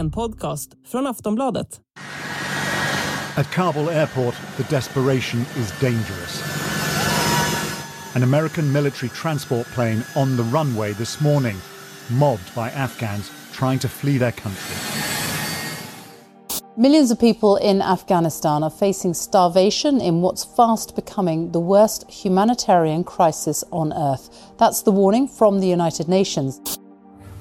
en podcast från Aftonbladet. At Kabul airport, the desperation is dangerous. An American military transport plane on the runway this morning, mobbed by Afghans trying to flee their country. Millions of people in Afghanistan are facing starvation in what's fast becoming the worst humanitarian crisis on earth. That's the warning from the United Nations.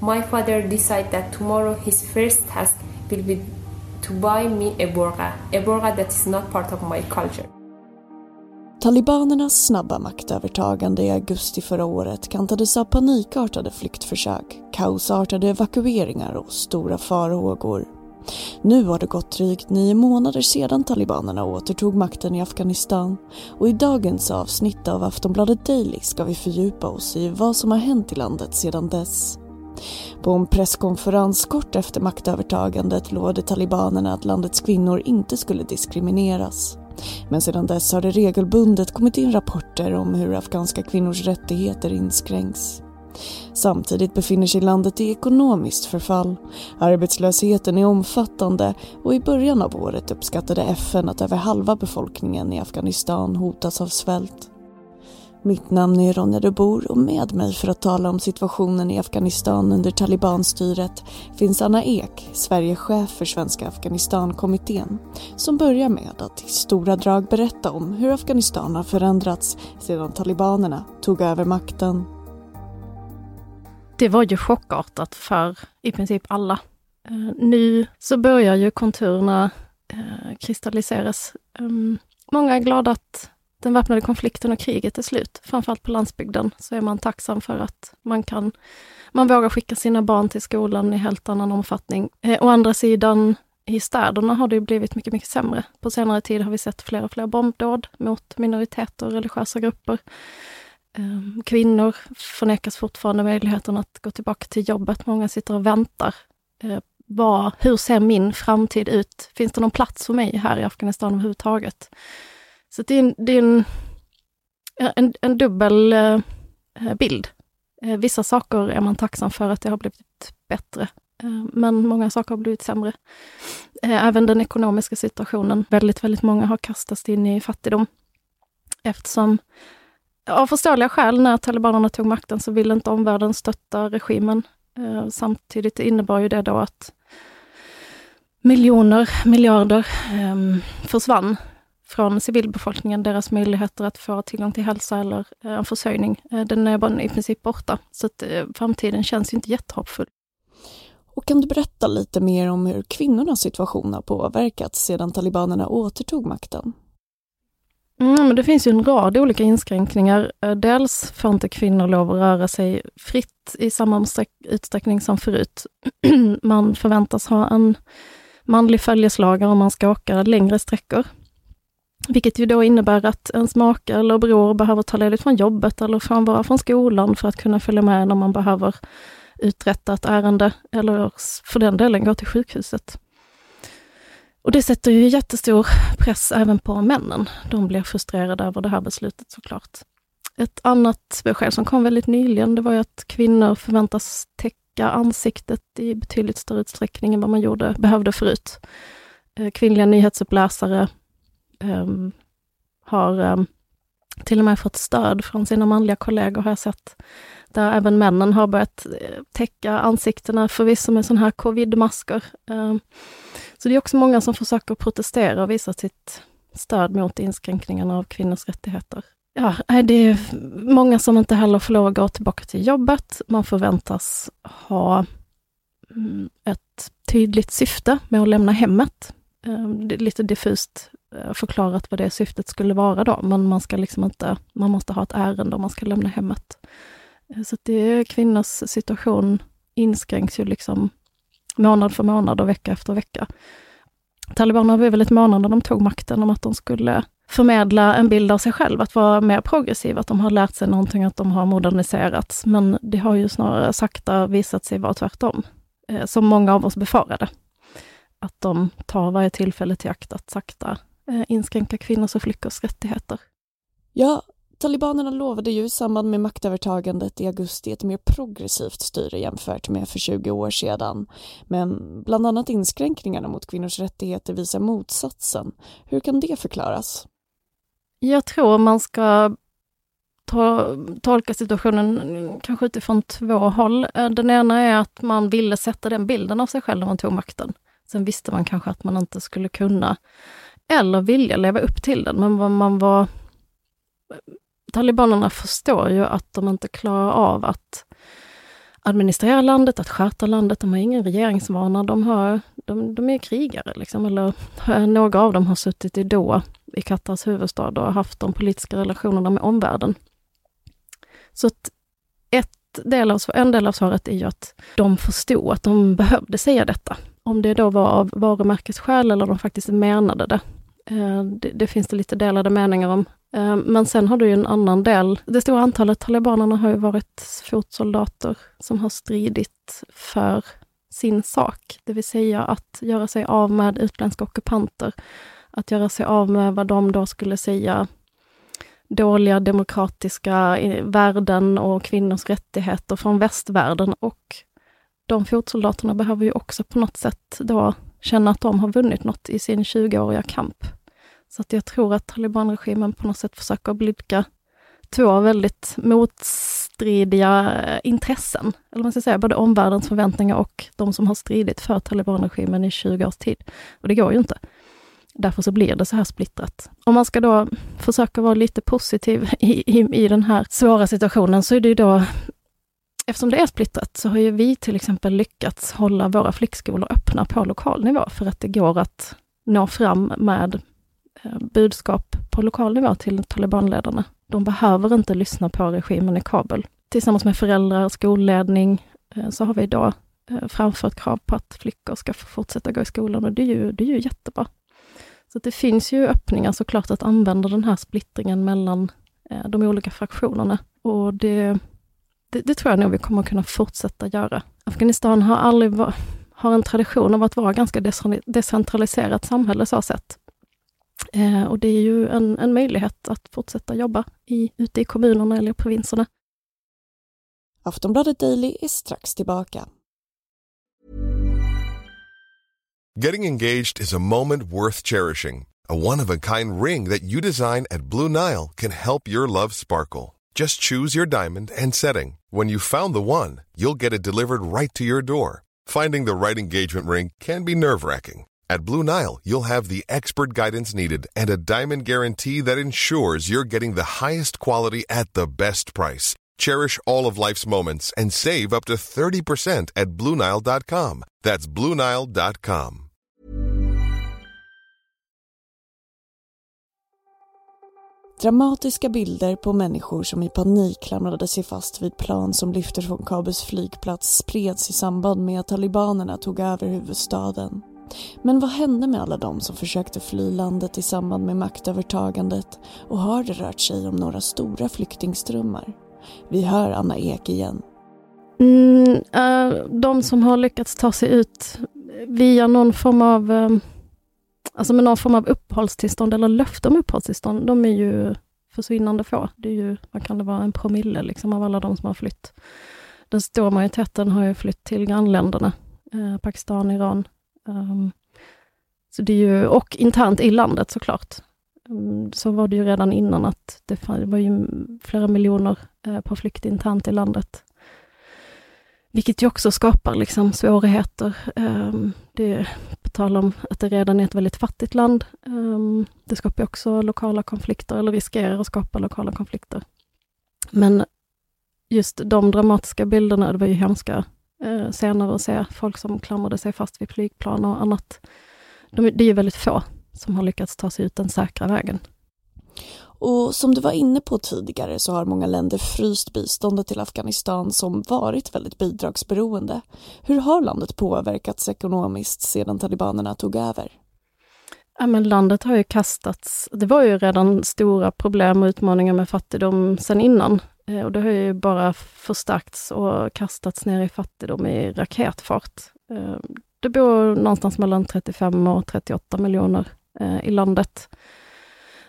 My father decided that tomorrow his first task will be to buy me a burqa, a burqa that is not part of my culture. Talibanernas snabba maktövertagande i augusti förra året kantades av panikartade flyktförsök, kaosartade evakueringar och stora farhågor. Nu har det gått drygt nio månader sedan talibanerna återtog makten i Afghanistan och i dagens avsnitt av Aftonbladet Daily ska vi fördjupa oss i vad som har hänt i landet sedan dess. På en presskonferens kort efter maktövertagandet lovade talibanerna att landets kvinnor inte skulle diskrimineras. Men sedan dess har det regelbundet kommit in rapporter om hur afghanska kvinnors rättigheter inskränks. Samtidigt befinner sig landet i ekonomiskt förfall. Arbetslösheten är omfattande och i början av året uppskattade FN att över halva befolkningen i Afghanistan hotas av svält. Mitt namn är Ronja de Bor och med mig för att tala om situationen i Afghanistan under talibanstyret finns Anna Ek, Sverigechef för Svenska Afghanistankommittén, som börjar med att i stora drag berätta om hur Afghanistan har förändrats sedan talibanerna tog över makten. Det var ju chockartat för i princip alla. Eh, nu så börjar ju konturerna eh, kristalliseras. Ehm, många är glada att den väpnade konflikten och kriget är slut. Framförallt på landsbygden så är man tacksam för att man kan, man vågar skicka sina barn till skolan i helt annan omfattning. Eh, å andra sidan, i städerna har det blivit mycket, mycket sämre. På senare tid har vi sett fler och fler bombdåd mot minoriteter och religiösa grupper. Eh, kvinnor förnekas fortfarande möjligheten att gå tillbaka till jobbet. Många sitter och väntar. Eh, vad, hur ser min framtid ut? Finns det någon plats för mig här i Afghanistan överhuvudtaget? Så det är en, det är en, en, en dubbel eh, eh, bild. Eh, vissa saker är man tacksam för att det har blivit bättre, men många saker har blivit sämre. Även den ekonomiska situationen. Väldigt, väldigt många har kastats in i fattigdom. Eftersom, av förståeliga skäl, när talibanerna tog makten så ville inte omvärlden stötta regimen. Samtidigt innebar ju det då att miljoner, miljarder ehm, försvann från civilbefolkningen, deras möjligheter att få tillgång till hälsa eller eh, en försörjning, eh, den är bara i princip borta. Så att eh, framtiden känns ju inte jättehoppfull. Och kan du berätta lite mer om hur kvinnornas situation har påverkats sedan talibanerna återtog makten? Mm, det finns ju en rad olika inskränkningar. Dels får inte kvinnor lov att röra sig fritt i samma utsträckning som förut. man förväntas ha en manlig följeslagare om man ska åka längre sträckor. Vilket ju då innebär att ens make eller bror behöver ta ledigt från jobbet eller frånvara från skolan för att kunna följa med när man behöver uträtta ett ärende eller för den delen gå till sjukhuset. Och det sätter ju jättestor press även på männen. De blir frustrerade över det här beslutet såklart. Ett annat besked som kom väldigt nyligen, det var ju att kvinnor förväntas täcka ansiktet i betydligt större utsträckning än vad man gjorde, behövde förut. Eh, kvinnliga nyhetsuppläsare um, har um, till och med fått stöd från sina manliga kollegor har jag sett. Där även männen har börjat eh, täcka ansiktena, förvisso med sådana här covidmasker. Um, så det är också många som försöker protestera och visa sitt stöd mot inskränkningarna av kvinnors rättigheter. Ja, det är många som inte heller får lov att gå tillbaka till jobbet. Man förväntas ha mm, ett tydligt syfte med att lämna hemmet. Det är lite diffust Eh, förklarat vad det syftet skulle vara då, men man ska liksom inte, man måste ha ett ärende om man ska lämna hemmet. Eh, så det är kvinnors situation inskränks ju liksom månad för månad och vecka efter vecka. Talibanerna var väldigt måna när de tog makten om att de skulle förmedla en bild av sig själv, att vara mer progressiva, att de har lärt sig någonting, att de har moderniserats. Men det har ju snarare sakta visat sig vara tvärtom, eh, som många av oss befarade. Att de tar varje tillfälle till akt att sakta inskränka kvinnors och flickors rättigheter. Ja, Talibanerna lovade ju i samband med maktövertagandet i augusti ett mer progressivt styre jämfört med för 20 år sedan. Men bland annat inskränkningarna mot kvinnors rättigheter visar motsatsen. Hur kan det förklaras? Jag tror man ska tolka situationen kanske utifrån två håll. Eh, den ena är att man ville sätta den bilden av sig själv när man tog makten. Sen visste man kanske att man inte skulle kunna eller vilja leva upp till den, men man var... Talibanerna förstår ju att de inte klarar av att administrera landet, att sköta landet. De har ingen regeringsvana, de, har, de, de är krigare. Liksom, eller några av dem har suttit i Doha, i Katars huvudstad, och haft de politiska relationerna med omvärlden. Så att ett del av, en del av svaret är ju att de förstod att de behövde säga detta. Om det då var av varumärkesskäl eller de faktiskt menade det. Eh, det, det finns det lite delade meningar om. Eh, men sen har du ju en annan del. Det stora antalet talibanerna har ju varit fotsoldater som har stridit för sin sak, det vill säga att göra sig av med utländska ockupanter. Att göra sig av med vad de då skulle säga dåliga demokratiska eh, värden och kvinnors rättigheter från västvärlden. Och de fotsoldaterna behöver ju också på något sätt då känna att de har vunnit något i sin 20-åriga kamp. Så att jag tror att talibanregimen på något sätt försöker blidka två väldigt motstridiga eh, intressen, eller man ska säga, både omvärldens förväntningar och de som har stridit för talibanregimen i 20 års tid. Och det går ju inte. Därför så blir det så här splittrat. Om man ska då försöka vara lite positiv i, i, i den här svåra situationen, så är det ju då Eftersom det är splittrat så har ju vi till exempel lyckats hålla våra flickskolor öppna på lokal nivå, för att det går att nå fram med Eh, budskap på lokal nivå till talibanledarna. De behöver inte lyssna på regimen i Kabul. Tillsammans med föräldrar, skolledning, eh, så har vi då eh, framfört krav på att flickor ska få fortsätta gå i skolan och det är ju, det är ju jättebra. Så det finns ju öppningar såklart att använda den här splittringen mellan de olika fraktionerna. Och det, det, det, tror jag nog vi kommer kunna fortsätta göra. Afghanistan har aldrig var, har en tradition av att vara ganska decentraliserat samhälle så sett. Eh, och det är ju en, en möjlighet att fortsätta jobba i, ute i kommunerna eller provinserna. Aftonbladet Daily är strax tillbaka. Getting engaged is a moment worth cherishing. A one-of-a-kind ring that you design at Blue Nile can help your love sparkle. Just choose your diamond and setting. When you've found the one, you'll get it delivered right to your door. Finding the right engagement ring can be nerve-wracking. At Blue Nile, you'll have the expert guidance needed and a diamond guarantee that ensures you're getting the highest quality at the best price. Cherish all of life's moments and save up to 30% at BlueNile.com. That's BlueNile.com. Dramatiska bilder på människor som i panik klamrade sig fast vid plan som lyfter från Kabuls flygplats spreds i samband med att talibanerna tog över huvudstaden. Men vad hände med alla de som försökte fly landet i samband med maktövertagandet och har det rört sig om några stora flyktingströmmar? Vi hör Anna Ek igen. Mm, uh, de som har lyckats ta sig ut via någon form av uh, alltså med någon form av uppehållstillstånd eller löfte om uppehållstillstånd, de är ju försvinnande få. Det är ju, vad kan det vara, en promille liksom av alla de som har flytt. Den stora majoriteten har ju flytt till grannländerna, eh, Pakistan, Iran. Um, så det är ju, och internt i landet såklart. Um, så var det ju redan innan att det, det var ju flera miljoner eh, på flykt internt i landet. Vilket ju också skapar liksom svårigheter. Um, det, på tal om att det redan är ett väldigt fattigt land. Um, det skapar också lokala konflikter, eller riskerar att skapa lokala konflikter. Men just de dramatiska bilderna, det var ju hemska uh, scener att se folk som klamrade sig fast vid flygplan och annat. De, det är ju väldigt få som har lyckats ta sig ut den säkra vägen. Och som du var inne på tidigare så har många länder fryst biståndet till Afghanistan som varit väldigt bidragsberoende. Hur har landet påverkats ekonomiskt sedan talibanerna tog över? Ja, men landet har ju kastats, det var ju redan stora problem och utmaningar med fattigdom sedan innan. Eh, och det har ju bara förstärkts och kastats ner i fattigdom i raketfart. Eh, det bor någonstans mellan 35 och 38 miljoner eh, i landet.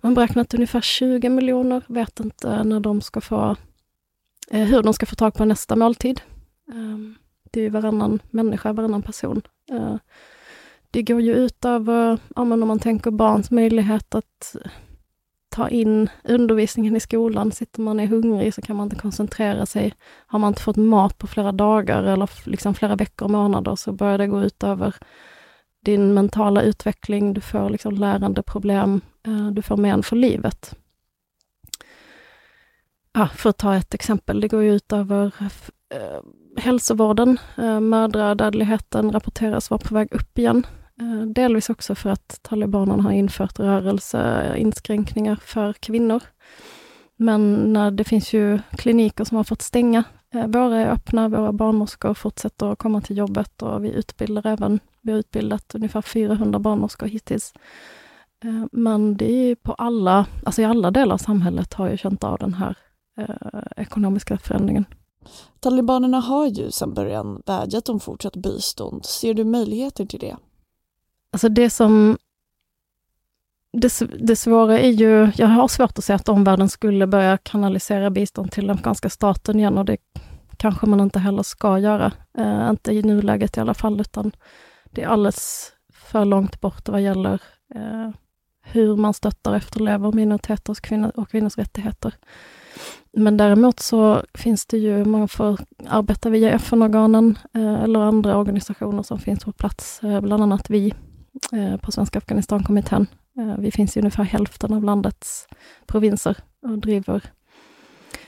man beräknar att ungefär 20 miljoner vet inte när de ska få, hur de ska få tag på nästa måltid. Ehm, det är varannan människa, varannan person. Det går ju ut över, om man tänker barns möjlighet att ta in undervisningen i skolan. Sitter man är hungrig så kan man inte koncentrera sig. Har man inte fått mat på flera dagar eller liksom flera veckor och månader så börjar det gå ut över din mentala utveckling, du får liksom lärandeproblem, eh, du får men för livet. Ja, för att ta ett exempel, det går ut över eh, hälsovården. Eh, mödradödligheten rapporteras vara på väg upp igen. Eh, delvis också för att talibanerna har infört rörelseinskränkningar för kvinnor. Men det finns ju kliniker som har fått stänga. Eh, våra är öppna, våra barnmorskor fortsätter att komma till jobbet och vi utbildar även, vi har utbildat ungefär 400 barnmorskor hittills. Eh, men det är på alla, alltså i alla delar av samhället har ju känt av den här eh, ekonomiska förändringen. Talibanerna har ju sedan början vädjat om fortsatt bistånd. Ser du möjligheter till det? Alltså det som... Det, det svåra är ju, jag har svårt att se att omvärlden skulle börja kanalisera bistånd till den afghanska staten igen och det kanske man inte heller ska göra. Eh, inte i nuläget i alla fall, utan det är alldeles för långt bort vad gäller eh, hur man stöttar och efterlever minoriteters kvinnor och kvinnors rättigheter. Men däremot så finns det ju, man får arbeta via FN-organen eh, eller andra organisationer som finns på plats, eh, bland annat vi Eh, på Svenska Afghanistankommittén. Eh, vi finns i ungefär hälften av landets provinser och driver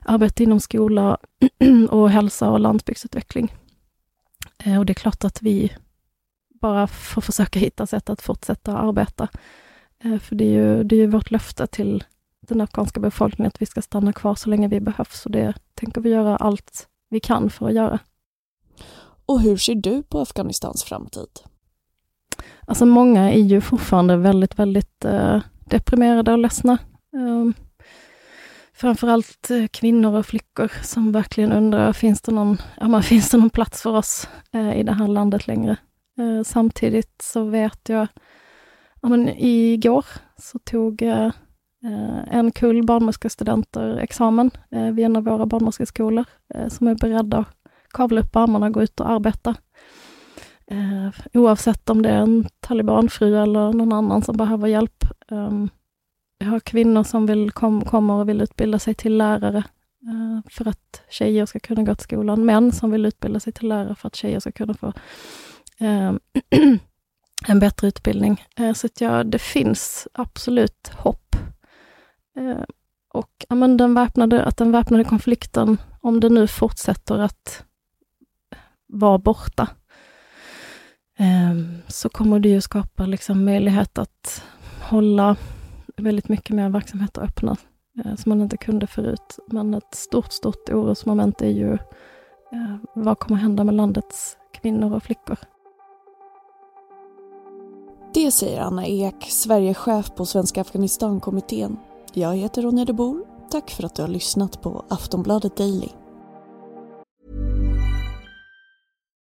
arbete inom skola och hälsa och landsbygdsutveckling. Eh, och det är klart att vi bara får försöka hitta sätt att fortsätta arbeta. För det är ju, det är ju vårt löfte till den afghanska befolkningen att vi ska stanna kvar så länge vi behövs och det tänker vi göra allt vi kan för att göra. Och hur ser du på Afghanistans framtid? Alltså många är ju fortfarande väldigt, väldigt eh, deprimerade och ledsna. Ehm, eh, framförallt kvinnor och flickor som verkligen undrar, finns det någon, ja, men, finns det någon plats för oss eh, i det här landet längre? Eh, samtidigt så vet jag, ja, men, igår så tog eh, en kull barnmorskestudenter examen eh, vid en av våra barnmorskeskolor, eh, som är beredda att kavla upp armarna och gå ut och arbeta. Eh, oavsett om det är en talibanfru eller någon annan som behöver hjälp. Eh, jag har kvinnor som vill kom, kommer och vill utbilda sig till lärare eh, för att tjejer ska kunna gå till skolan. Män som vill utbilda sig till lärare för att tjejer ska kunna få ehm, en bättre utbildning. Eh, så att ja, det finns absolut hopp. Eh, och ja, men den väpnade, att den väpnade konflikten, om det nu fortsätter att vara borta, Ehm, så kommer det ju skapa liksom möjlighet att hålla väldigt mycket mer verksamheter öppna, eh, som man inte kunde förut. Men ett stort, stort orosmoment är ju eh, vad kommer hända med landets kvinnor och flickor? Det säger Anna Ek, Sverigechef på Svenska Afghanistankommittén. Jag heter Ronja de Bor. Tack för att du har lyssnat på Aftonbladet Daily.